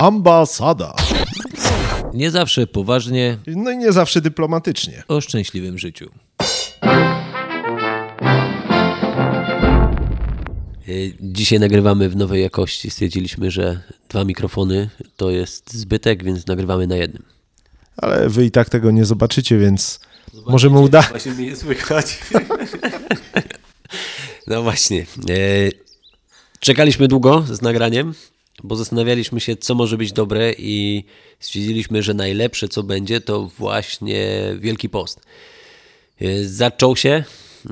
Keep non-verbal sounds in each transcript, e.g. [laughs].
Ambasada. Nie zawsze poważnie No i nie zawsze dyplomatycznie. o szczęśliwym życiu. Y, Dzisiaj nagrywamy w nowej jakości. Stwierdziliśmy, że dwa mikrofony to jest zbytek, więc nagrywamy na jednym. Ale wy i tak tego nie zobaczycie, więc możemy uda. Właśnie mnie nie słychać. [laughs] No właśnie. E, Czekaliśmy długo z nagraniem, bo zastanawialiśmy się, co może być dobre i stwierdziliśmy, że najlepsze, co będzie, to właśnie Wielki Post. E, Zaczął się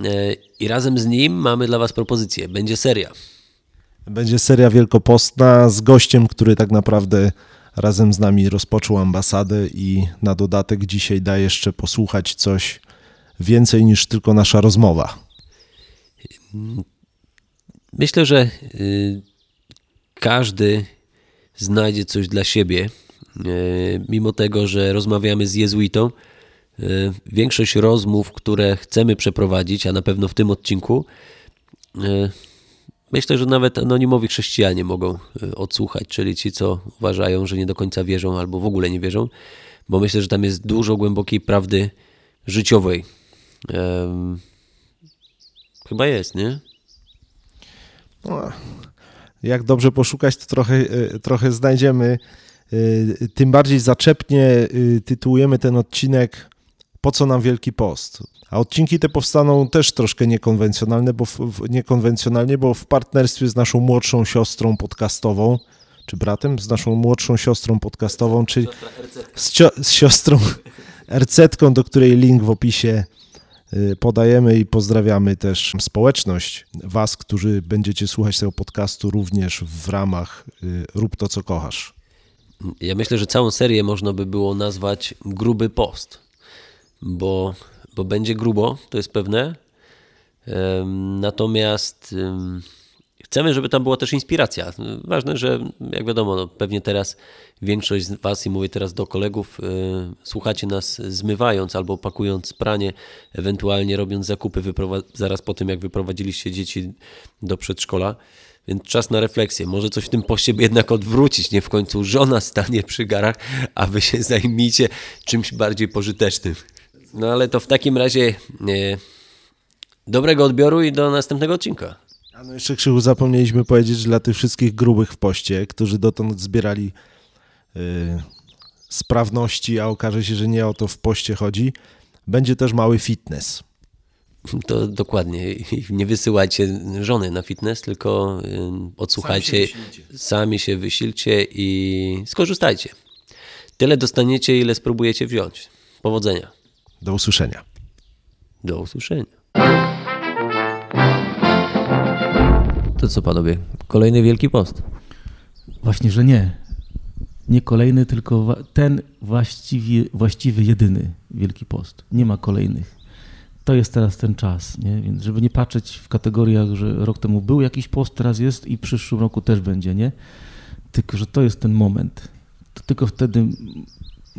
e, i razem z nim mamy dla Was propozycję. Będzie seria. Będzie seria wielkopostna z gościem, który tak naprawdę razem z nami rozpoczął ambasadę i na dodatek dzisiaj da jeszcze posłuchać coś więcej niż tylko nasza rozmowa. Myślę, że y, każdy znajdzie coś dla siebie. Y, mimo tego, że rozmawiamy z jezuitą, y, większość rozmów, które chcemy przeprowadzić, a na pewno w tym odcinku, y, myślę, że nawet anonimowi chrześcijanie mogą odsłuchać, czyli ci, co uważają, że nie do końca wierzą albo w ogóle nie wierzą, bo myślę, że tam jest dużo głębokiej prawdy życiowej. Chyba jest, nie? Jak dobrze poszukać, to trochę, e, trochę znajdziemy. E, Tym bardziej zaczepnie e, tytułujemy ten odcinek Po co nam Wielki Post? A odcinki te powstaną też troszkę niekonwencjonalne, bo w, niekonwencjonalnie, bo w partnerstwie z naszą młodszą siostrą podcastową, czy bratem, z naszą młodszą siostrą podcastową, czyli z, z siostrą RC-tką, do której link w opisie podajemy i pozdrawiamy też społeczność, Was, którzy będziecie słuchać tego podcastu również w ramach y, Rób to, co kochasz. Ja myślę, że całą serię można by było nazwać gruby post, bo, bo będzie grubo, to jest pewne. Natomiast chcemy, żeby tam była też inspiracja. Ważne, że jak wiadomo, no, pewnie teraz większość z Was, i mówię teraz do kolegów, y, słuchacie nas zmywając albo pakując pranie, ewentualnie robiąc zakupy zaraz po tym, jak wyprowadziliście dzieci do przedszkola. Więc czas na refleksję. Może coś w tym poście jednak odwrócić. Nie w końcu żona stanie przy garach, a wy się zajmijcie czymś bardziej pożytecznym. No ale to w takim razie e, dobrego odbioru i do następnego odcinka. A no jeszcze Krzychu zapomnieliśmy powiedzieć, że dla tych wszystkich grubych w poście, którzy dotąd zbierali y, sprawności, a okaże się, że nie o to w poście chodzi, będzie też mały fitness. To dokładnie. Nie wysyłajcie żony na fitness, tylko y, odsłuchajcie, sami się wysilcie i skorzystajcie. Tyle dostaniecie, ile spróbujecie wziąć. Powodzenia. Do usłyszenia. Do usłyszenia. To co panowie? Kolejny wielki post. Właśnie, że nie. Nie kolejny, tylko ten właściwie, właściwy, jedyny Wielki Post. Nie ma kolejnych. To jest teraz ten czas, nie? Więc żeby nie patrzeć w kategoriach, że rok temu był jakiś post, teraz jest i w przyszłym roku też będzie, nie? Tylko, że to jest ten moment. To tylko wtedy,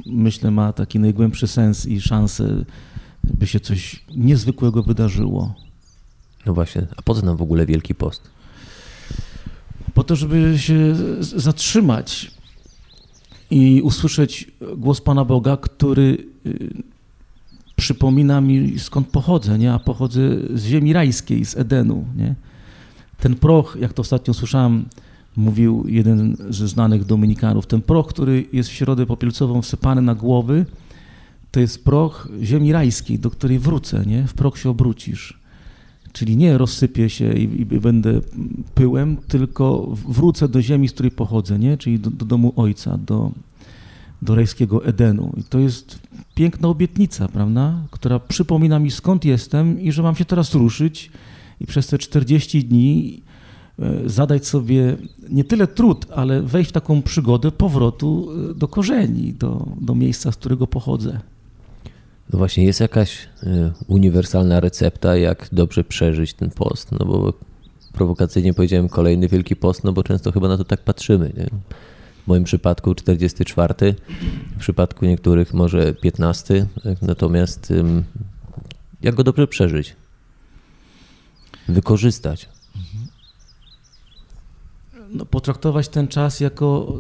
myślę, ma taki najgłębszy sens i szansę, by się coś niezwykłego wydarzyło. No właśnie, a po co nam w ogóle wielki post? Po to, żeby się zatrzymać i usłyszeć głos Pana Boga, który y, przypomina mi skąd pochodzę, nie? a pochodzę z ziemi rajskiej, z Edenu. Nie? Ten proch, jak to ostatnio słyszałem, mówił jeden ze znanych dominikanów, ten proch, który jest w środę popielcową wsypany na głowy, to jest proch ziemi rajskiej, do której wrócę, nie? w proch się obrócisz. Czyli nie rozsypię się i, i będę pyłem, tylko wrócę do ziemi, z której pochodzę, nie? czyli do, do domu ojca, do, do rajskiego Edenu. I to jest piękna obietnica, prawda? Która przypomina mi skąd jestem i że mam się teraz ruszyć i przez te 40 dni e, zadać sobie nie tyle trud, ale wejść w taką przygodę powrotu e, do korzeni, do, do miejsca, z którego pochodzę. No właśnie, jest jakaś y, uniwersalna recepta, jak dobrze przeżyć ten post, no bo prowokacyjnie powiedziałem kolejny wielki post, no bo często chyba na to tak patrzymy, nie? W moim przypadku 44, w przypadku niektórych może 15, tak? natomiast jak go dobrze przeżyć? Wykorzystać. no, potraktować ten czas jako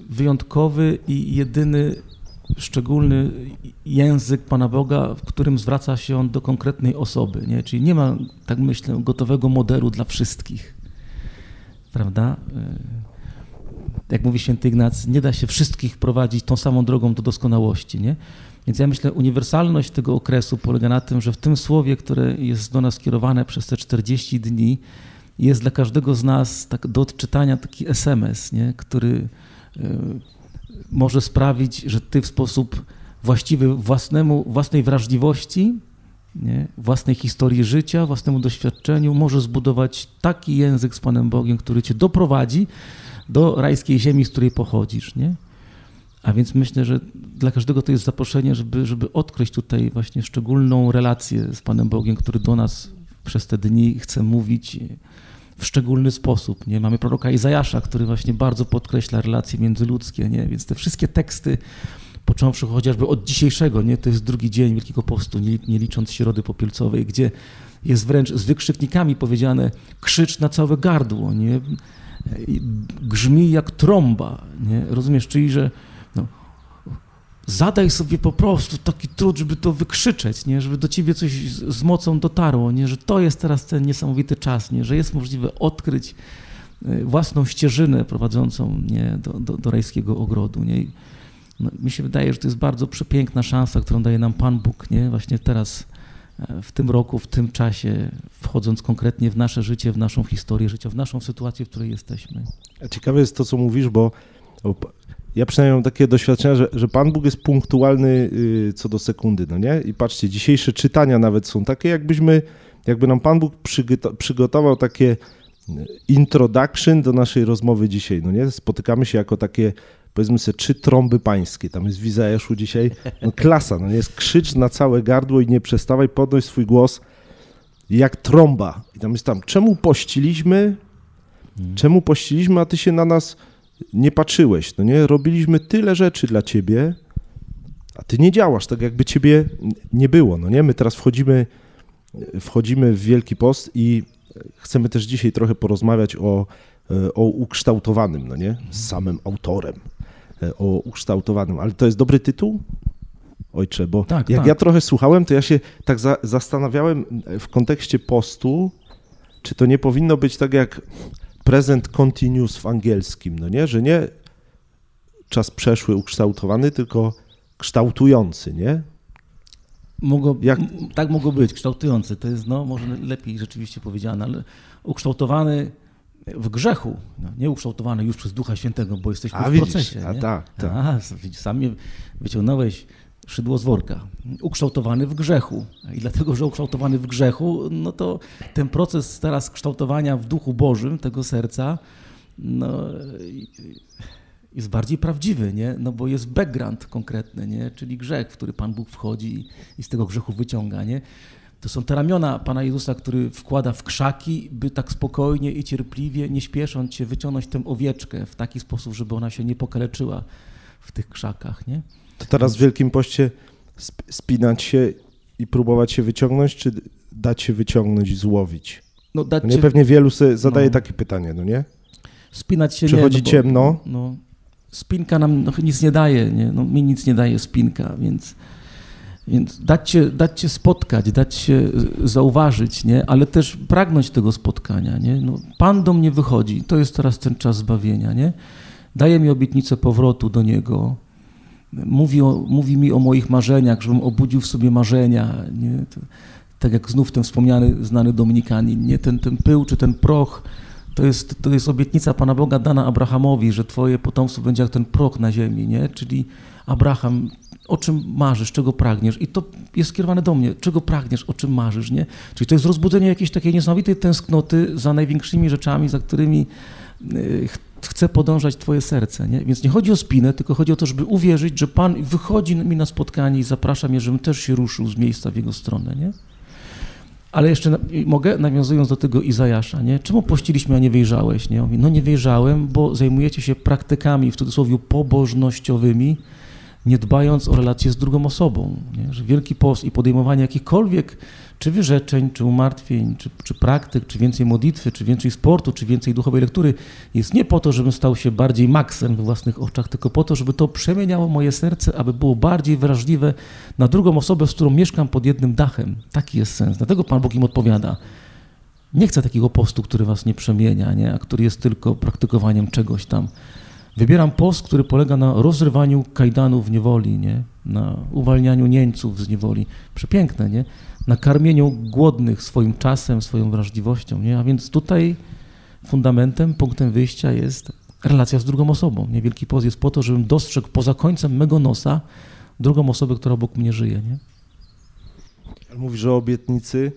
wyjątkowy i jedyny szczególny język Pana Boga, w którym zwraca się on do konkretnej osoby. Nie? Czyli nie ma, tak myślę, gotowego modelu dla wszystkich. Prawda? Jak mówi święty Ignacy, nie da się wszystkich prowadzić tą samą drogą do doskonałości. Nie? Więc ja myślę, uniwersalność tego okresu polega na tym, że w tym słowie, które jest do nas skierowane przez te 40 dni, jest dla każdego z nas tak do odczytania taki SMS, nie? który e, może sprawić, że ty w sposób właściwy własnemu, własnej wrażliwości, nie? własnej historii życia, własnemu doświadczeniu, może zbudować taki język z Panem Bogiem, który cię doprowadzi do rajskiej ziemi, z której pochodzisz. Nie? A więc myślę, że dla każdego to jest zaproszenie, żeby, żeby odkryć tutaj właśnie szczególną relację z Panem Bogiem, który do nas przez te dni chce mówić w szczególny sposób. Nie? Mamy proroka Izajasza, który właśnie bardzo podkreśla relacje międzyludzkie, nie? więc te wszystkie teksty, począwszy chociażby od dzisiejszego, nie? to jest drugi dzień Wielkiego Postu, nie, licząc Środy Popielcowej, gdzie jest wręcz z wykrzyknikami powiedziane krzycz na całe gardło, nie? grzmi jak trąba, nie? rozumiesz, czyli że zadaj sobie po prostu taki trud, żeby to wykrzyczeć, nie? żeby do ciebie coś z, mocą dotarło, nie? że to jest teraz ten niesamowity czas, nie? że jest możliwe odkryć y, własną ścieżynę prowadzącą nie? Do, do, do rajskiego ogrodu. Nie? No, mi się wydaje, że to jest bardzo przepiękna szansa, którą daje nam Pan Bóg, nie? właśnie teraz, e, w tym roku, w tym czasie, wchodząc konkretnie w nasze życie, w naszą historię życia, w naszą sytuację, w której jesteśmy. Ciekawe jest to, co mówisz, bo ja przynajmniej mam takie doświadczenia, że, że Pan Bóg jest punktualny y, co do sekundy, no nie? I patrzcie, dzisiejsze czytania nawet są takie, jakbyśmy, jakby nam Pan Bóg przygotował takie y, introduction do naszej rozmowy dzisiaj, no nie? Spotykamy się jako takie, powiedzmy sobie, trzy trąby pańskie, tam jest w Izajaszu dzisiaj, no klasa, no nie? Jest krzycz na całe gardło i nie przestawaj, podnoś swój głos jak trąba. I tam jest tam, czemu pościliśmy, czemu pościliśmy, a ty się na nas nie patrzyłeś, no nie? Robiliśmy tyle rzeczy dla ciebie, a ty nie działasz, tak jakby ciebie nie było, no nie? My teraz wchodzimy, wchodzimy w Wielki Post i chcemy też dzisiaj trochę porozmawiać o, o ukształtowanym, no nie? Z samym autorem, o ukształtowanym, ale to jest dobry tytuł? Ojcze, bo tak, jak tak. ja trochę słuchałem, to ja się tak za, zastanawiałem w kontekście postu, czy to nie powinno być tak jak present continuous w angielskim, no nie, że nie czas przeszły ukształtowany, tylko kształtujący, nie? Mogło, Jak... Tak mogło być, kształtujący. To jest no, może lepiej rzeczywiście powiedziane, ale ukształtowany w grzechu, no, nie ukształtowany już przez Ducha Świętego, bo jesteśmy a, w widzisz, procesie. A, nie? tak, tak. A, sam wyciągnąłeś szydło z worka. Ukształtowany w grzechu. I dlatego, że ukształtowany w grzechu, no to ten proces teraz kształtowania w duchu Bożym tego serca, no, jest bardziej prawdziwy, nie? No bo jest background konkretny, nie? Czyli grzech, w który Pan Bóg wchodzi i z tego grzechu wyciąga, nie? To są te ramiona Pana Jezusa, który wkłada w krzaki, by tak spokojnie i cierpliwie, nie śpiesząc się, wyciągnąć tę owieczkę w taki sposób, żeby ona się nie pokaleczyła w tych krzakach, nie? To teraz w Wielkim Poście spinać się i próbować się wyciągnąć, czy dać się wyciągnąć i złowić? No, dać no nie, się... Pewnie wielu sobie zadaje no. takie pytanie, no nie? Spinać się Przychodzi nie, no ciemno. No, spinka nam no, nic nie daje, nie? No, mi nic nie daje spinka, więc, więc dać, się, dać się spotkać, dać się zauważyć, nie? ale też pragnąć tego spotkania. Nie? No, Pan do mnie wychodzi, to jest teraz ten czas zbawienia. Nie? Daje mi obietnicę powrotu do Niego, mówi, o, mówi mi o moich marzeniach, żebym obudził w sobie marzenia. Nie? Tak jak znów ten wspomniany, znany Dominikanin, nie? Ten, ten pył czy ten proch, to jest, to jest obietnica Pana Boga dana Abrahamowi, że Twoje potomstwo będzie jak ten proch na ziemi, nie? Czyli Abraham, o czym marzysz, czego pragniesz? I to jest skierowane do mnie, czego pragniesz, o czym marzysz, nie? Czyli to jest rozbudzenie jakiejś takiej niesamowitej tęsknoty za największymi rzeczami, za którymi y, chce podążać Twoje serce. Nie? Więc nie chodzi o spinę, tylko chodzi o to, żeby uwierzyć, że Pan wychodzi mi na spotkanie i zaprasza mnie, żebym też się ruszył z miejsca w Jego stronę. Nie? Ale jeszcze mogę, nawiązując do tego Izajasza, nie? czemu pościliśmy, a nie wyjrzałeś? Nie? mówi, no nie wyjrzałem, bo zajmujecie się praktykami, w cudzysłowie, pobożnościowymi, nie dbając o relacje z drugą osobą. Nie? Że Wielki Post i podejmowanie jakichkolwiek czy wyrzeczeń, czy umartwień, czy, czy praktyk, czy więcej modlitwy, czy więcej sportu, czy więcej duchowej lektury jest nie po to, żebym stał się bardziej maksem we własnych oczach, tylko po to, żeby to przemieniało moje serce, aby było bardziej wrażliwe na drugą osobę, z którą mieszkam pod jednym dachem. Taki jest sens. Dlatego Pan Bóg im odpowiada. Nie chcę takiego postu, który was nie przemienia, nie? a który jest tylko praktykowaniem czegoś tam. Wybieram post, który polega na rozrywaniu kajdanów niewoli, nie? na uwalnianiu nieńców z niewoli. Przepiękne, nie? Na karmieniu głodnych swoim czasem, swoją wrażliwością, nie? A więc tutaj fundamentem, punktem wyjścia jest relacja z drugą osobą. Nie? Wielki post jest po to, żebym dostrzegł poza końcem mego nosa drugą osobę, która obok mnie żyje, nie? Mówisz o obietnicy,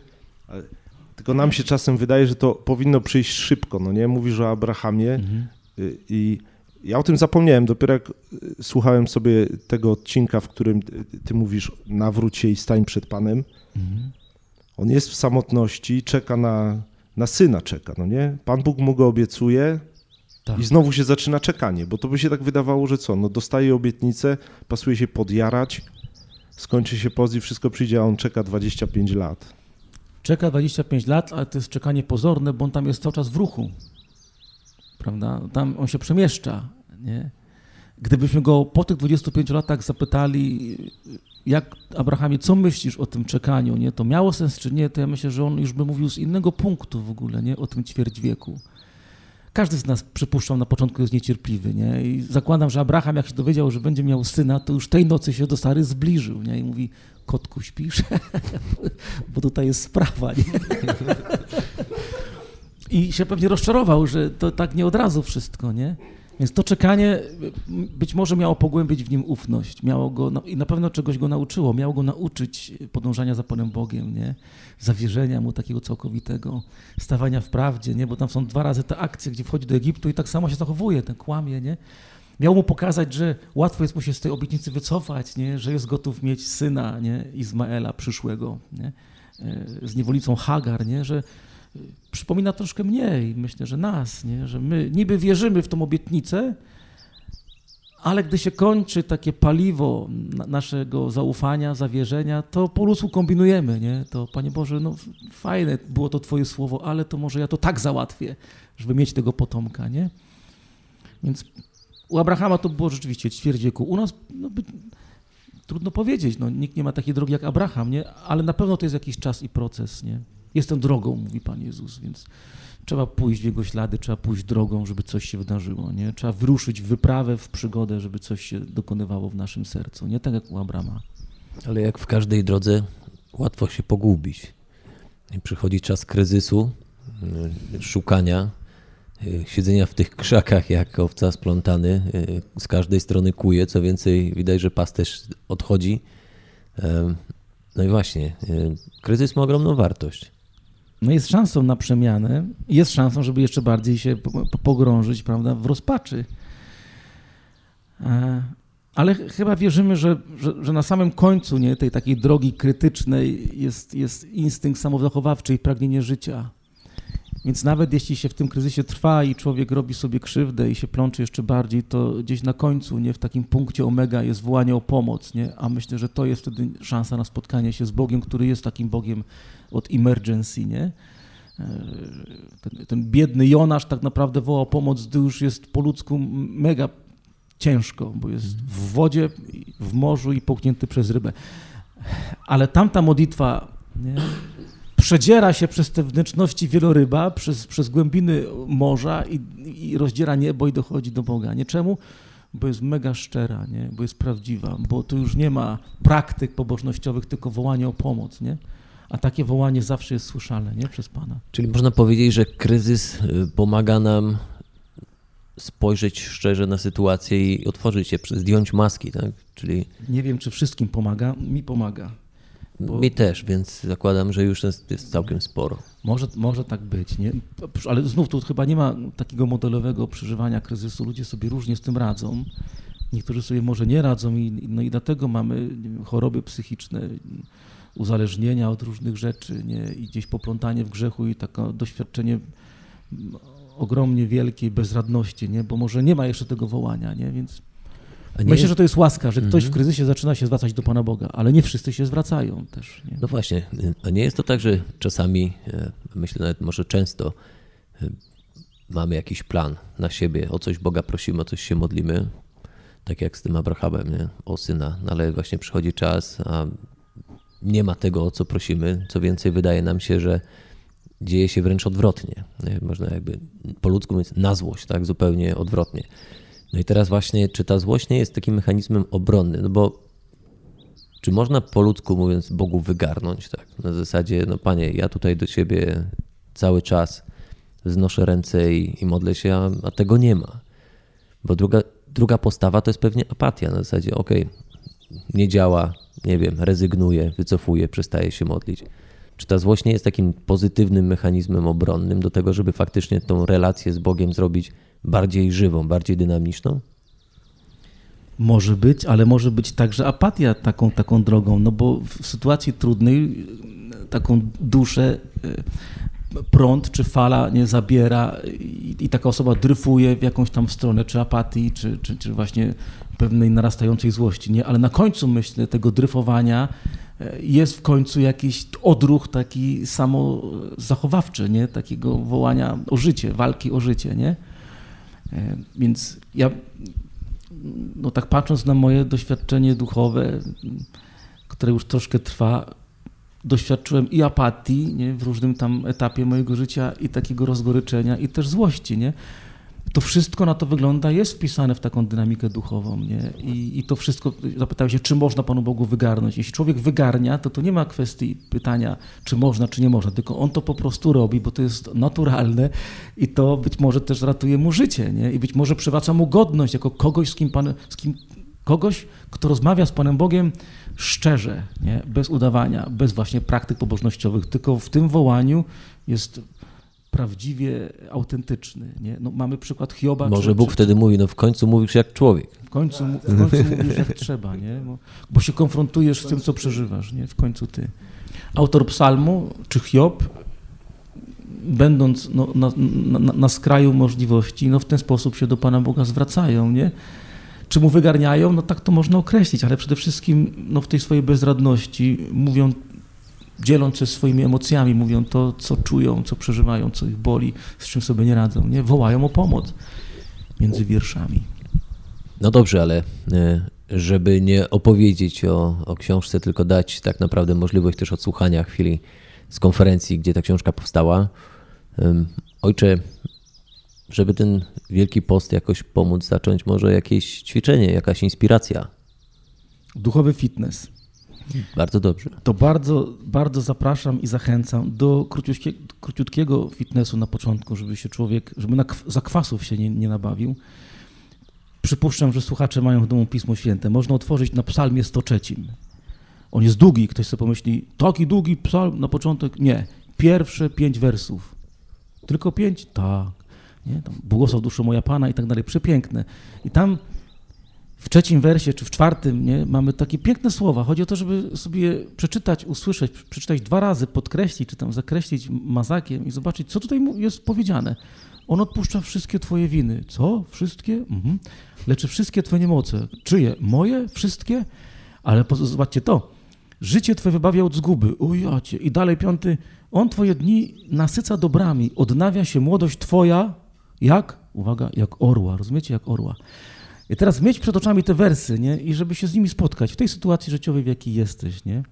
tylko nam się czasem wydaje, że to powinno przyjść szybko, no nie? Mówisz o Abrahamie mhm. Y, i ja o tym zapomniałem, dopiero jak y, słuchałem sobie tego odcinka, w którym ty mówisz nawróć się i stań przed Panem. Mhm. On jest w samotności, czeka na, na syna, czeka, no nie? Pan Bóg mu go obiecuje tak. i znowu się zaczyna czekanie, bo to by się tak wydawało, że co, no dostaje obietnicę, pasuje się podjarać, skończy się poz i wszystko przyjdzie, a on czeka 25 lat. Czeka 25 lat, ale to jest czekanie pozorne, bo on tam jest cały czas w ruchu prawda? Tam on się przemieszcza, nie? Gdybyśmy go po tych 25 latach zapytali, jak Abrahamie, co myślisz o tym czekaniu, nie? To miało sens czy nie, to ja myślę, że on już by mówił z innego punktu w ogóle, nie? O tym ćwierć wieku. Każdy z nas, przypuszczam, na początku jest niecierpliwy, nie? I zakładam, że Abraham, jak się dowiedział, że będzie miał syna, to już tej nocy się do Sary zbliżył, nie? I mówi, kotku, śpisz? [laughs] Bo tutaj jest sprawa, nie? [laughs] I się pewnie rozczarował, że to tak nie od razu wszystko, nie? Więc to czekanie być może miało pogłębić w nim ufność, miało go, no, i na pewno czegoś go nauczyło, miało go nauczyć podążania za Panem Bogiem, nie? Zawierzenia mu takiego całkowitego, stawania w prawdzie, nie? Bo tam są dwa razy te akcje, gdzie wchodzi do Egiptu i tak samo się zachowuje, ten kłamie, nie? Miał mu pokazać, że łatwo jest mu się z tej obietnicy wycofać, nie? Że jest gotów mieć syna, nie? Izmaela przyszłego, nie? E, z niewolicą Hagar, nie? Że przypomina troszkę mnie i myślę, że nas, nie? że my niby wierzymy w tą obietnicę, ale gdy się kończy takie paliwo naszego zaufania, zawierzenia, to po ludzku kombinujemy, nie? To Panie Boże, no fajne było to Twoje słowo, ale to może ja to tak załatwię, żeby mieć tego potomka, nie? Więc u Abrahama to było rzeczywiście ćwierć wieku. U nas no, by, trudno powiedzieć, no, nikt nie ma takiej drogi jak Abraham, nie? Ale na pewno to jest jakiś czas i proces, nie? Jestem drogą, mówi Pan Jezus, więc trzeba pójść w Jego ślady, trzeba pójść drogą, żeby coś się wydarzyło, nie? Trzeba wyruszyć w wyprawę, w przygodę, żeby coś się dokonywało w naszym sercu, nie tak jak u Abrama. Ale jak w każdej drodze, łatwo się pogubić. Przychodzi czas kryzysu, y, szukania, y, siedzenia w tych krzakach jak owca splątany, y, z każdej strony kuje, co więcej widać, że pasterz odchodzi. No i właśnie, kryzys ma ogromną wartość no jest szansą na przemianę, jest szansą, żeby jeszcze bardziej się pogrążyć prawda, w rozpaczy. E, ale chyba wierzymy, że, że, że, na samym końcu nie, tej takiej drogi krytycznej jest, jest instynkt samozachowawczy i pragnienie życia. Więc nawet jeśli się w tym kryzysie trwa i człowiek robi sobie krzywdę i się plączy jeszcze bardziej, to gdzieś na końcu, nie w takim punkcie omega jest wołanie o pomoc, nie? a myślę, że to jest wtedy szansa na spotkanie się z Bogiem, który jest takim Bogiem od emergency, nie? E, ten, ten biedny Jonasz tak naprawdę woła o pomoc, gdy już jest po ludzku mega ciężko, bo jest w wodzie, w morzu i połknięty przez rybę. Ale tamta modlitwa nie, przedziera się przez te wnętrzności wieloryba, przez, przez głębiny morza i, i rozdziera niebo i dochodzi do Boga. Nie czemu? Bo jest mega szczera, nie? bo jest prawdziwa, bo tu już nie ma praktyk pobożnościowych, tylko wołanie o pomoc. Nie? a takie wołanie zawsze jest słyszalne nie? przez Pana. Czyli można powiedzieć, że kryzys y, pomaga nam spojrzeć szczerze na sytuację i otworzyć się, zdjąć maski, tak? Czyli... Nie wiem, czy wszystkim pomaga, mi pomaga. Bo... Mi też, więc zakładam, że już jest, jest całkiem sporo. Może, może tak być, nie? ale znów tu chyba nie ma takiego modelowego przeżywania kryzysu. Ludzie sobie różnie z tym radzą. Niektórzy sobie może nie radzą i, no i dlatego mamy choroby psychiczne, uzależnienia od różnych rzeczy nie? i gdzieś poplątanie w grzechu i takie doświadczenie ogromnie wielkiej bezradności, nie? bo może nie ma jeszcze tego wołania, nie? więc Myślę, jest... że to jest łaska, że ktoś w mhm. kryzysie zaczyna się zwracać do Pana Boga, ale nie wszyscy się zwracają też. Nie? No właśnie, a nie jest to tak, że czasami, e, myślę nawet może często, e, mamy jakiś plan na siebie, o coś Boga prosimy, o coś się modlimy, tak jak z tym Abrahamem, nie? o syna, no ale właśnie przychodzi czas, a nie ma tego, o co prosimy. Co więcej, wydaje nam się, że dzieje się wręcz odwrotnie. Można jakby po ludzku mówić na złość, tak? Zupełnie odwrotnie. No i teraz właśnie, czy ta złość nie jest takim mechanizmem obronnym? No bo czy można po ludzku mówiąc Bogu wygarnąć, tak? Na zasadzie, no panie, ja tutaj do ciebie cały czas wznoszę ręce i, i modlę się, a, a, tego nie ma. Bo druga, druga postawa to jest pewnie apatia na zasadzie, okej, okay, nie działa, nie wiem, rezygnuje, wycofuje, przestaje się modlić. Czy ta złość nie jest takim pozytywnym mechanizmem obronnym do tego, żeby faktycznie tą relację z Bogiem zrobić bardziej żywą, bardziej dynamiczną? Może być, ale może być także apatia taką, taką drogą, no bo w sytuacji trudnej taką duszę e, prąd czy fala nie zabiera i, i, taka osoba dryfuje w jakąś tam stronę, czy apatii, czy, czy, czy właśnie pewnej narastającej złości, nie? Ale na końcu, myślę, tego dryfowania e, jest w końcu jakiś odruch taki samozachowawczy, nie? Takiego wołania o życie, walki o życie, nie? E, więc ja, no tak patrząc na moje doświadczenie duchowe, które już troszkę trwa, doświadczyłem i apatii nie, w różnym tam etapie mojego życia, i takiego rozgoryczenia, i też złości. Nie? To wszystko na to wygląda, jest wpisane w taką dynamikę duchową. Nie? I, I to wszystko, zapytałem się, czy można Panu Bogu wygarnąć. Jeśli człowiek wygarnia, to to nie ma kwestii pytania, czy można, czy nie można, tylko on to po prostu robi, bo to jest naturalne i to być może też ratuje mu życie. Nie? I być może przywraca mu godność jako kogoś, z kim, pan, z kim kogoś, kto rozmawia z Panem Bogiem szczerze, nie? bez udawania, bez właśnie praktyk pobożnościowych, tylko w tym wołaniu jest prawdziwie autentyczny. Nie? No, mamy przykład Hioba. Może czy, Bóg czy, wtedy mówi, no w końcu mówisz jak człowiek. W końcu, w końcu mówisz jak trzeba, nie? Bo, bo, się konfrontujesz z tym, co przeżywasz, nie? w końcu ty. Autor psalmu, czy Hiob, będąc no, na, na, na skraju możliwości, no w ten sposób się do Pana Boga zwracają, nie? Czy mu wygarniają? No tak to można określić, ale przede wszystkim no, w tej swojej bezradności mówią dzieląc się swoimi emocjami, mówią to, co czują, co przeżywają, co ich boli, z czym sobie nie radzą, nie? Wołają o pomoc między wierszami. No dobrze, ale e, żeby nie opowiedzieć o, o książce, tylko dać tak naprawdę możliwość też odsłuchania chwili z konferencji, gdzie ta książka powstała. Ojcze, żeby ten Wielki Post jakoś pomóc zacząć, może jakieś ćwiczenie, jakaś inspiracja? Duchowy fitness. Bardzo dobrze. To bardzo, bardzo zapraszam i zachęcam do króciutkiego, fitnessu na początku, żeby się człowiek, żeby na, zakwasów się nie, nie nabawił. Przypuszczam, że słuchacze mają w domu Pismo Święte. Można otworzyć na psalmie 103. On jest długi, ktoś sobie pomyśli, taki długi psalm na początek? Nie. Pierwsze pięć wersów. Tylko pięć? Tak. Nie? Błogosław duszu moja Pana i tak dalej. Przepiękne. I tam w trzecim wersie czy w czwartym nie, mamy takie piękne słowa. Chodzi o to, żeby sobie przeczytać, usłyszeć, przeczytać dwa razy, podkreślić, czy tam zakreślić mazakiem i zobaczyć, co tutaj jest powiedziane. On odpuszcza wszystkie twoje winy. Co? Wszystkie? Mhm. Leczy wszystkie twoje niemoce. Czyje? Moje? Wszystkie? Ale zobaczcie to. Życie twoje wybawia od zguby. Ujacie. I dalej piąty. On twoje dni nasyca dobrami. Odnawia się młodość twoja. Jak? Uwaga, jak orła. Rozumiecie? Jak orła. I teraz mieć przed oczami te wersy, nie? I żeby się z nimi spotkać w tej sytuacji życiowej, w jakiej jesteś, nie?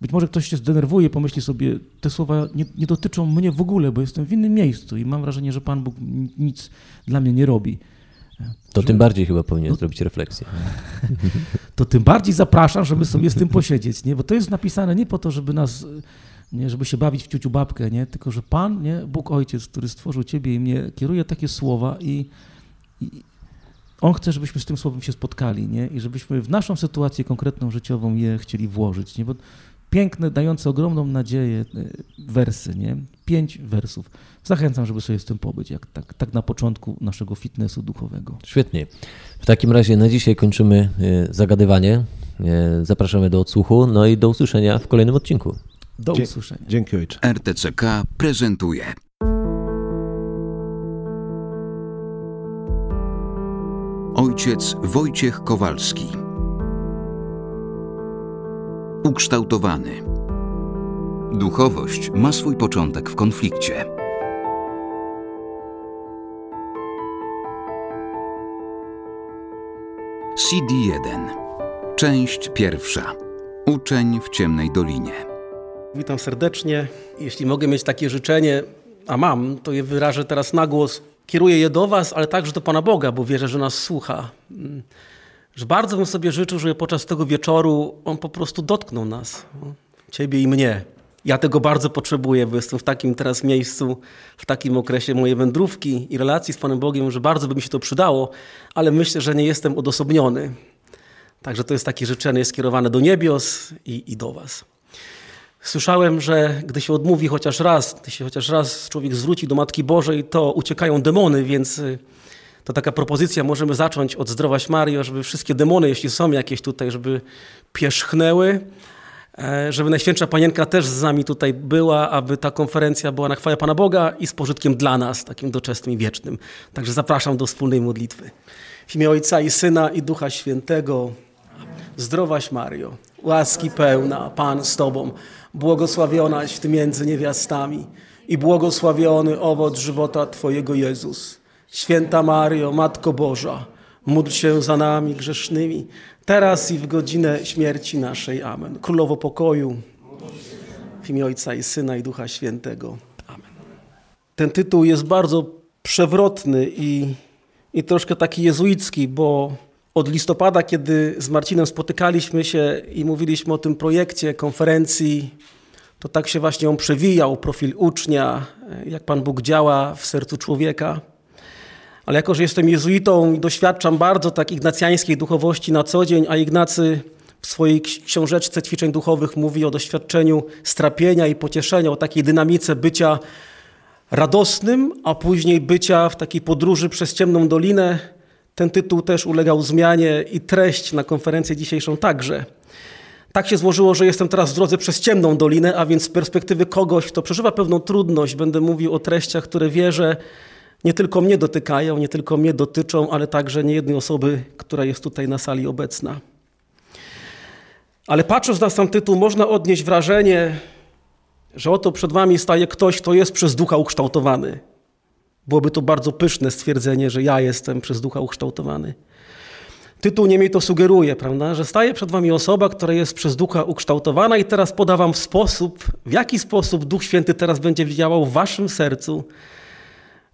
Być może ktoś się zdenerwuje, pomyśli sobie, te słowa nie, nie, dotyczą mnie w ogóle, bo jestem w innym miejscu i mam wrażenie, że Pan Bóg nic dla mnie nie robi. To że... tym bardziej chyba powinien no, zrobić refleksję. [laughs] To tym bardziej zapraszam, żeby sobie z tym posiedzieć, nie? Bo to jest napisane nie po to, żeby nas, nie, żeby się bawić w ciuciu babkę, nie? Tylko, że Pan, nie? Bóg Ojciec, który stworzył Ciebie i mnie, kieruje takie słowa i, i on chce, żebyśmy z tym słowem się spotkali, nie? I żebyśmy w naszą sytuację konkretną, życiową je chcieli włożyć, nie? Bo piękne, dające ogromną nadzieję e, wersy, nie? Pięć wersów. Zachęcam, żeby sobie z tym pobyć, jak tak, tak na początku naszego fitnessu duchowego. Świetnie. W takim razie na dzisiaj kończymy e, zagadywanie. E, zapraszamy do odsłuchu, no i do usłyszenia w kolejnym odcinku. Do usłyszenia. Dzięki ojcze. RTCK prezentuje. Ojciec Wojciech Kowalski. Ukształtowany. Duchowość ma swój początek w konflikcie. CD1. Część pierwsza. Uczeń w ciemnej dolinie. Witam serdecznie. Jeśli mogę mieć takie życzenie, a mam, to je wyrażę teraz na głos. Kieruję je do Was, ale także do Pana Boga, bo wierzę, że nas słucha. Mm. Że bardzo bym sobie życzył, żeby podczas tego wieczoru On po prostu dotknął nas, Ciebie i mnie. Ja tego bardzo potrzebuję, bo jestem w takim teraz miejscu, w takim okresie mojej wędrówki i relacji z Panem Bogiem, że bardzo by mi się to przydało, ale myślę, że nie jestem odosobniony. Także to jest takie życzenie skierowane do niebios i, i do Was. Słyszałem, że gdy się odmówi chociaż raz, gdy się chociaż raz człowiek zwróci do Matki Bożej, to uciekają demony, więc y, to taka propozycja, możemy zacząć od Zdrowaś Mario, żeby wszystkie demony, jeśli są jakieś tutaj, żeby pierzchnęły, e, żeby Najświętsza Panienka też z nami tutaj była, aby ta konferencja była na chwałę Pana Boga i z pożytkiem dla nas, takim doczesnym i wiecznym. Także zapraszam do wspólnej modlitwy. W imię Ojca i Syna i Ducha Świętego. Zdrowaś Mario, łaski pełna, Pan z Tobą, błogosławionaś Ty między niewiastami i błogosławiony owoc żywota Twojego Jezus. Święta Mario, Matko Boża, módl się za nami grzesznymi, teraz i w godzinę śmierci naszej. Amen. Królowo pokoju, w imię Ojca i Syna i Ducha Świętego. Amen. Ten tytuł jest bardzo przewrotny i, i troszkę taki jezuicki, bo od listopada, kiedy z Marcinem spotykaliśmy się i mówiliśmy o tym projekcie, konferencji, to tak się właśnie on przewijał, profil ucznia, jak Pan Bóg działa w sercu człowieka. Ale jako, że jestem jezuitą i doświadczam bardzo tak ignacjańskiej duchowości na co dzień, a Ignacy w swojej książeczce ćwiczeń duchowych mówi o doświadczeniu strapienia i pocieszenia, o takiej dynamice bycia radosnym, a później bycia w takiej podróży przez ciemną dolinę, ten tytuł też ulegał zmianie i treść na konferencję dzisiejszą także. Tak się złożyło, że jestem teraz w drodze przez ciemną dolinę, a więc z perspektywy kogoś, kto przeżywa pewną trudność, będę mówił o treściach, które wierzę nie tylko mnie dotykają, nie tylko mnie dotyczą, ale także niejednej osoby, która jest tutaj na sali obecna. Ale patrząc na sam tytuł, można odnieść wrażenie, że oto przed wami staje ktoś, kto jest przez ducha ukształtowany. Byłoby to bardzo pyszne stwierdzenie, że ja jestem przez ducha ukształtowany. Tytuł niemniej to sugeruje, prawda, że staje przed wami osoba, która jest przez ducha ukształtowana i teraz podawam sposób, w jaki sposób Duch Święty teraz będzie działał w waszym sercu,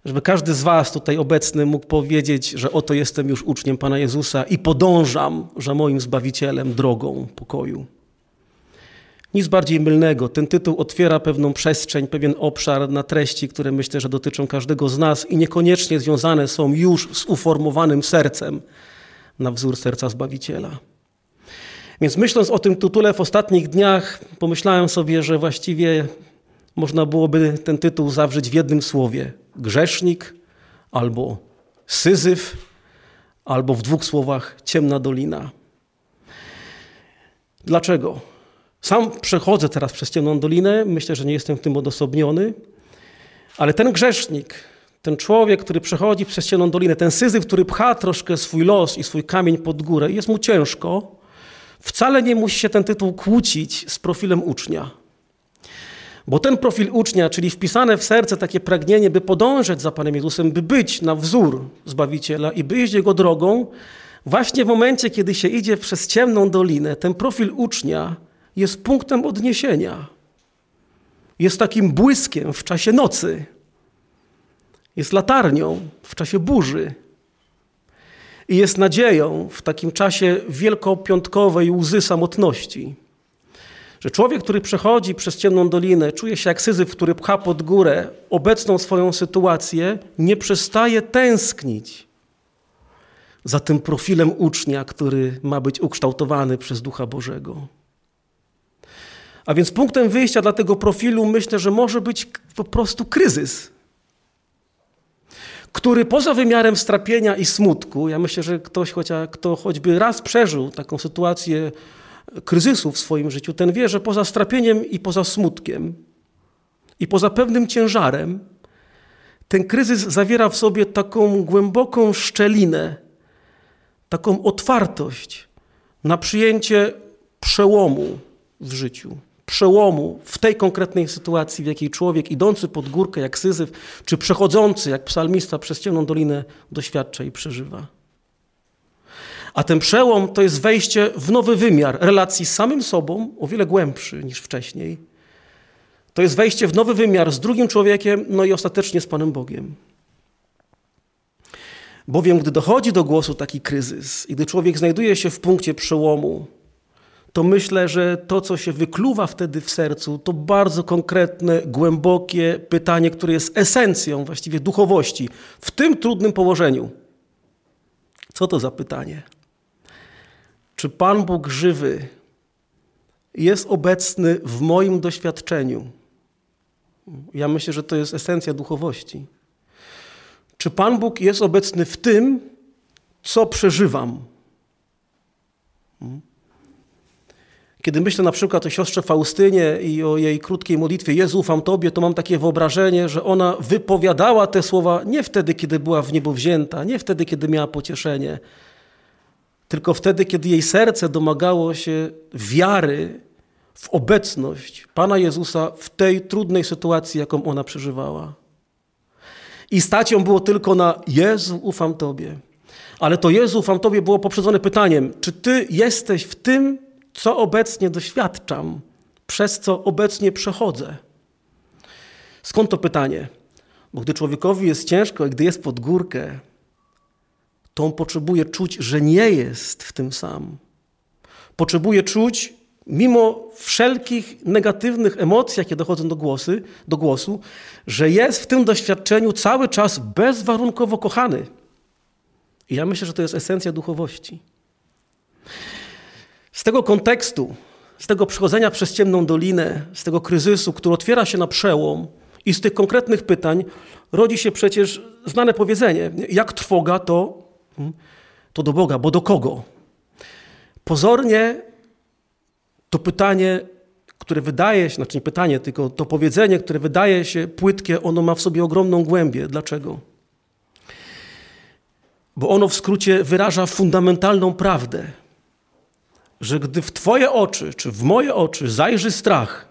żeby każdy z was tutaj obecny mógł powiedzieć, że oto jestem już uczniem Pana Jezusa i podążam za moim Zbawicielem drogą pokoju. Nic bardziej mylnego. Ten tytuł otwiera pewną przestrzeń, pewien obszar na treści, które myślę, że dotyczą każdego z nas i niekoniecznie związane są już z uformowanym sercem na wzór serca Zbawiciela. Więc myśląc o tym tytule w ostatnich dniach, pomyślałem sobie, że właściwie można byłoby ten tytuł zawrzeć w jednym słowie: grzesznik albo syzyf, albo w dwóch słowach ciemna dolina. Dlaczego? Sam przechodzę teraz przez ciemną dolinę, myślę, że nie jestem w tym odosobniony, ale ten grzesznik, ten człowiek, który przechodzi przez ciemną dolinę, ten syzyf, który pcha troszkę swój los i swój kamień pod górę, jest mu ciężko, wcale nie musi się ten tytuł kłócić z profilem ucznia. Bo ten profil ucznia, czyli wpisane w serce takie pragnienie, by podążać za Panem Jezusem, by być na wzór Zbawiciela i by iść Jego drogą, właśnie w momencie, kiedy się idzie przez ciemną dolinę, ten profil ucznia jest punktem odniesienia. Jest takim błyskiem w czasie nocy. Jest latarnią w czasie burzy. I jest nadzieją w takim czasie wielkopiątkowej łzy samotności. Że człowiek, który przechodzi przez ciemną dolinę, czuje się jak syzyf, który pcha pod górę obecną swoją sytuację, nie przestaje tęsknić za tym profilem ucznia, który ma być ukształtowany przez Ducha Bożego. A więc punktem wyjścia dla tego profilu myślę, że może być po prostu kryzys, który poza wymiarem strapienia i smutku, ja myślę, że ktoś, chociaż, kto choćby raz przeżył taką sytuację kryzysu w swoim życiu, ten wie, że poza strapieniem i poza smutkiem i poza pewnym ciężarem, ten kryzys zawiera w sobie taką głęboką szczelinę, taką otwartość na przyjęcie przełomu w życiu. Przełomu w tej konkretnej sytuacji, w jakiej człowiek idący pod górkę jak Syzyf, czy przechodzący jak psalmista przez ciemną dolinę doświadcza i przeżywa. A ten przełom to jest wejście w nowy wymiar relacji z samym sobą, o wiele głębszy niż wcześniej. To jest wejście w nowy wymiar z drugim człowiekiem, no i ostatecznie z Panem Bogiem. Bowiem, gdy dochodzi do głosu taki kryzys i gdy człowiek znajduje się w punkcie przełomu, to myślę, że to, co się wykluwa wtedy w sercu, to bardzo konkretne, głębokie pytanie, które jest esencją właściwie duchowości w tym trudnym położeniu. Co to za pytanie? Czy Pan Bóg żywy jest obecny w moim doświadczeniu? Ja myślę, że to jest esencja duchowości. Czy Pan Bóg jest obecny w tym, co przeżywam? Kiedy myślę na przykład o siostrze Faustynie i o jej krótkiej modlitwie Jezu, ufam Tobie, to mam takie wyobrażenie, że ona wypowiadała te słowa nie wtedy, kiedy była w niebo wzięta, nie wtedy, kiedy miała pocieszenie, tylko wtedy, kiedy jej serce domagało się wiary w obecność Pana Jezusa w tej trudnej sytuacji, jaką ona przeżywała. I stać ją było tylko na Jezu, ufam Tobie. Ale to Jezu, ufam Tobie było poprzedzone pytaniem, czy Ty jesteś w tym, co obecnie doświadczam, przez co obecnie przechodzę? Skąd to pytanie? Bo gdy człowiekowi jest ciężko i gdy jest pod górkę, to on potrzebuje czuć, że nie jest w tym sam. Potrzebuje czuć, mimo wszelkich negatywnych emocji, jakie dochodzą do, głosy, do głosu, że jest w tym doświadczeniu cały czas bezwarunkowo kochany. I ja myślę, że to jest esencja duchowości. Z tego kontekstu, z tego przechodzenia przez ciemną dolinę, z tego kryzysu, który otwiera się na przełom i z tych konkretnych pytań rodzi się przecież znane powiedzenie: jak trwoga, to, hmm, to do Boga, bo do kogo? Pozornie to pytanie, które wydaje się, znaczy nie pytanie, tylko to powiedzenie, które wydaje się płytkie, ono ma w sobie ogromną głębię. Dlaczego? Bo ono w skrócie wyraża fundamentalną prawdę, że gdy w Twoje oczy, czy w moje oczy zajrzy strach,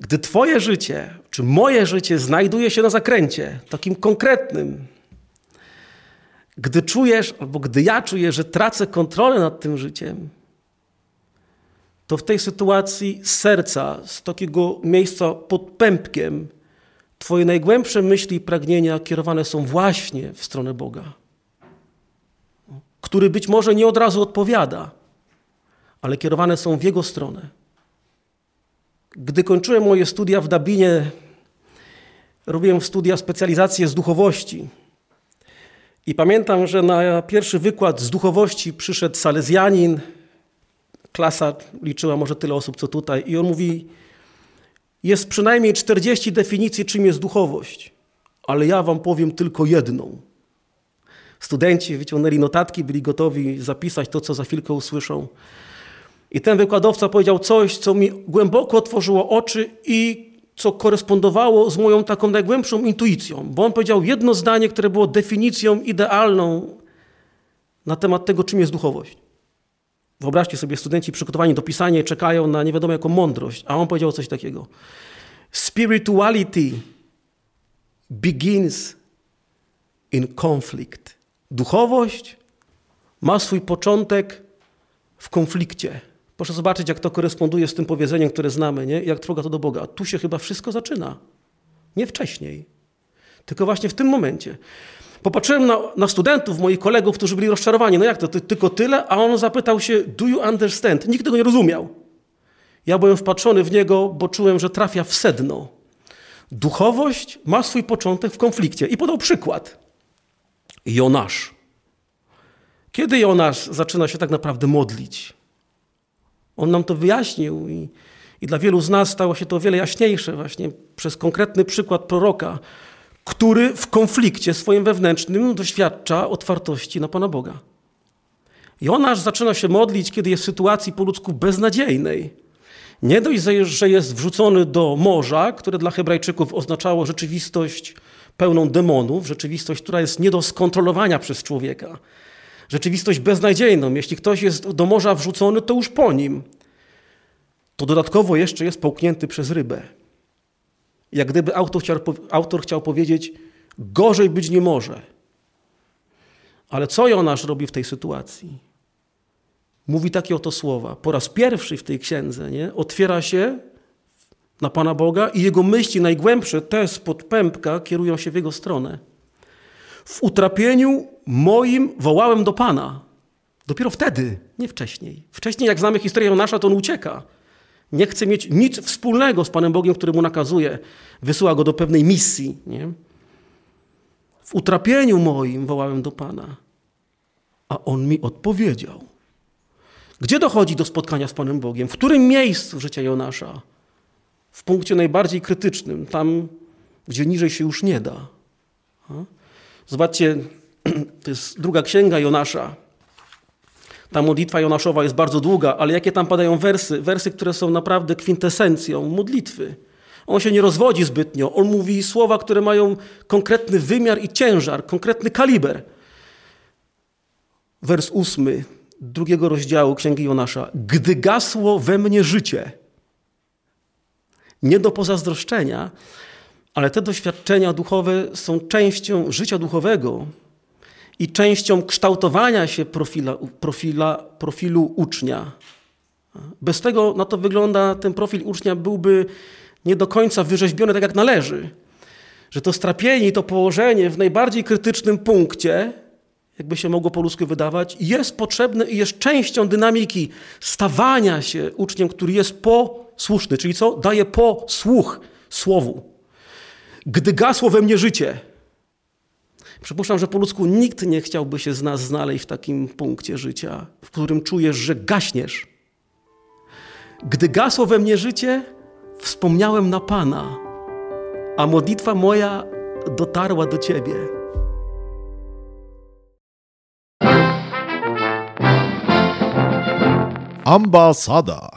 gdy Twoje życie, czy moje życie znajduje się na zakręcie, takim konkretnym, gdy czujesz, albo gdy ja czuję, że tracę kontrolę nad tym życiem, to w tej sytuacji z serca, z takiego miejsca pod pępkiem, Twoje najgłębsze myśli i pragnienia kierowane są właśnie w stronę Boga, który być może nie od razu odpowiada, ale kierowane są w Jego stronę. Gdy kończyłem moje studia w Dublinie, robiłem studia specjalizację z duchowości. I pamiętam, że na pierwszy wykład z duchowości przyszedł salezjanin, klasa liczyła może tyle osób, co tutaj, i on mówi, jest przynajmniej 40 definicji, czym jest duchowość, ale ja wam powiem tylko jedną. Studenci wyciągnęli notatki, byli gotowi zapisać to, co za chwilkę usłyszą. I ten wykładowca powiedział coś, co mi głęboko otworzyło oczy i co korespondowało z moją taką najgłębszą intuicją, bo on powiedział jedno zdanie, które było definicją idealną na temat tego, czym jest duchowość. Wyobraźcie sobie, studenci przygotowani do pisania czekają na nie wiadomo jaką mądrość, a on powiedział coś takiego. Spirituality begins in conflict. Duchowość ma swój początek w konflikcie. Proszę zobaczyć, jak to koresponduje z tym powiedzeniem, które znamy, nie? jak trwoga to do Boga. Tu się chyba wszystko zaczyna. Nie wcześniej, tylko właśnie w tym momencie. Popatrzyłem na, na, studentów, moich kolegów, którzy byli rozczarowani. No jak to, ty, tylko tyle? A on zapytał się, do you understand? Nikt tego nie rozumiał. Ja byłem wpatrzony w niego, bo czułem, że trafia w sedno. Duchowość ma swój początek w konflikcie. I podał przykład. Jonasz. Kiedy Jonasz zaczyna się tak naprawdę modlić? On nam to wyjaśnił i, i dla wielu z nas stało się to o wiele jaśniejsze właśnie przez konkretny przykład proroka, który w konflikcie swoim wewnętrznym doświadcza otwartości na Pana Boga. Jonasz zaczyna się modlić, kiedy jest w sytuacji po ludzku beznadziejnej. Nie dość, że jest wrzucony do morza, które dla Hebrajczyków oznaczało rzeczywistość pełną demonów, rzeczywistość, która jest nie do skontrolowania przez człowieka, rzeczywistość beznadziejną. Jeśli ktoś jest do morza wrzucony, to już po nim. To dodatkowo jeszcze jest połknięty przez rybę. Jak gdyby autor chciał, autor chciał powiedzieć, gorzej być nie może. Ale co Jonasz robi w tej sytuacji? Mówi takie oto słowa. Po raz pierwszy w tej księdze nie? otwiera się na Pana Boga i jego myśli najgłębsze, te spod pępka, kierują się w jego stronę. W utrapieniu moim wołałem do Pana. Dopiero wtedy, nie wcześniej. Wcześniej, jak znamy historię Jonasza, to on ucieka. Nie chce mieć nic wspólnego z Panem Bogiem, który mu nakazuje. Wysyła go do pewnej misji. Nie? W utrapieniu moim wołałem do Pana, a On mi odpowiedział. Gdzie dochodzi do spotkania z Panem Bogiem? W którym miejscu życia Jonasza? W punkcie najbardziej krytycznym, tam, gdzie niżej się już nie da. Zobaczcie, [clears throat] to jest druga księga Jonasza. Ta modlitwa Jonaszowa jest bardzo długa, ale jakie tam padają wersy? Wersy, które są naprawdę kwintesencją modlitwy. On się nie rozwodzi zbytnio. On mówi słowa, które mają konkretny wymiar i ciężar, konkretny kaliber. Wers ósmy drugiego rozdziału Księgi Jonasza. Gdy gasło we mnie życie. Nie do pozazdroszczenia, ale te doświadczenia duchowe są częścią życia duchowego i częścią kształtowania się profila, profila, profilu ucznia. Bez tego na to wygląda, ten profil ucznia byłby nie do końca wyrzeźbione tak jak należy. Że to strapienie to położenie w najbardziej krytycznym punkcie, jakby się mogło po ludzku wydawać, jest potrzebne i jest częścią dynamiki stawania się uczniem, który jest posłuszny, czyli co? Daje posłuch słowu. Gdy gasło we mnie życie, Przypuszczam, że po ludzku nikt nie chciałby się z nas znaleźć w takim punkcie życia, w którym czujesz, że gaśniesz. Gdy gasło we mnie życie, wspomniałem na Pana, a modlitwa moja dotarła do Ciebie. Ambasada.